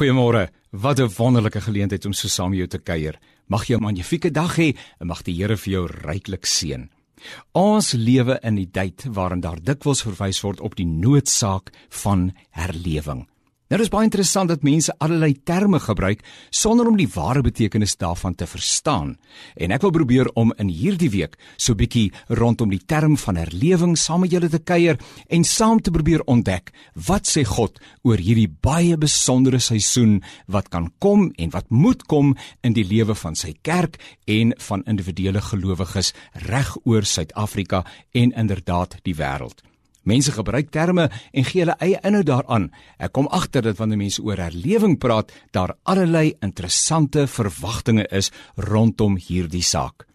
Goeiemôre. Wat 'n wonderlike geleentheid om so saam met jou te kuier. Mag jy 'n magnifieke dag hê en mag die Here vir jou ryklik seën. Ons lewe in 'n tyd waarin daar dikwels verwys word op die noodsaak van herlewing. Nou dis baie interessant dat mense allerlei terme gebruik sonder om die ware betekenis daarvan te verstaan. En ek wil probeer om in hierdie week so 'n bietjie rondom die term van herlewing saam met julle te kuier en saam te probeer ontdek wat sê God oor hierdie baie besondere seisoen wat kan kom en wat moet kom in die lewe van sy kerk en van individuele gelowiges reg oor Suid-Afrika en inderdaad die wêreld. Mense gebruik terme en gee hulle eie inhoud daaraan. Ek kom agter dat wanneer mense oor herlewing praat, daar allerlei interessante verwagtinge is rondom hierdie saak.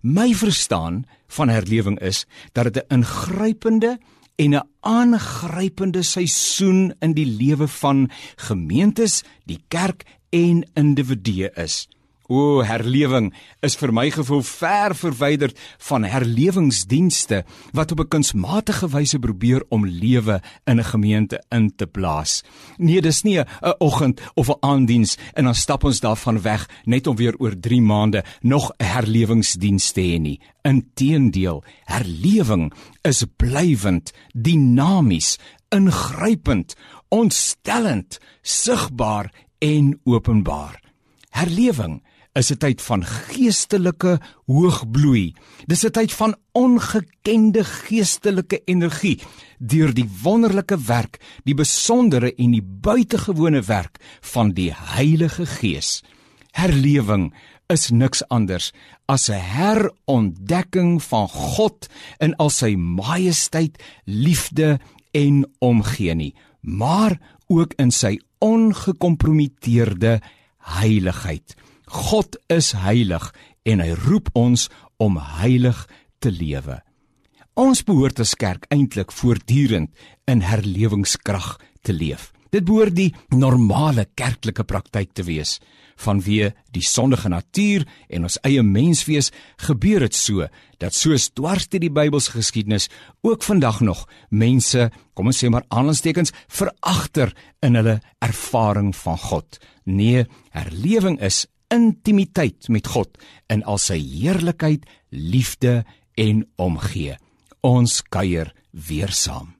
My verstaan van herlewing is dat dit 'n ingrypende en 'n aangrypende seisoen in die lewe van gemeentes, die kerk en individue is. O, herlewing is vir my gevoel ver verwyderd van herlewingsdienste wat op 'n kunsmatige wyse probeer om lewe in 'n gemeente in te blaas. Nee, dis nie 'n oggend of 'n aanddiens en dan stap ons daarvan weg net om weer oor 3 maande nog 'n herlewingsdiens te hê nie. Inteendeel, herlewing is blywend, dinamies, ingrypend, ontstellend, sigbaar en openbaar. Herlewing is 'n tyd van geestelike hoogbloei. Dis 'n tyd van ongekende geestelike energie deur die wonderlike werk, die besondere en die buitengewone werk van die Heilige Gees. Herlewing is niks anders as 'n herontdekking van God in al sy majesteit, liefde en omgee nie, maar ook in sy ongekompromiteerde heiligheid. God is heilig en hy roep ons om heilig te lewe. Ons behoort as kerk eintlik voortdurend in herlewingskrag te leef. Dit behoort die normale kerklike praktyk te wees. Vanweë die sondige natuur en ons eie menswees gebeur dit so dat soos dwars deur die Bybelse geskiedenis ook vandag nog mense, kom ons sê maar aanlandstekens, veragter in hulle ervaring van God. Nee, herlewing is intimiteit met God in al sy heerlikheid, liefde en omgee. Ons kuier weer saam.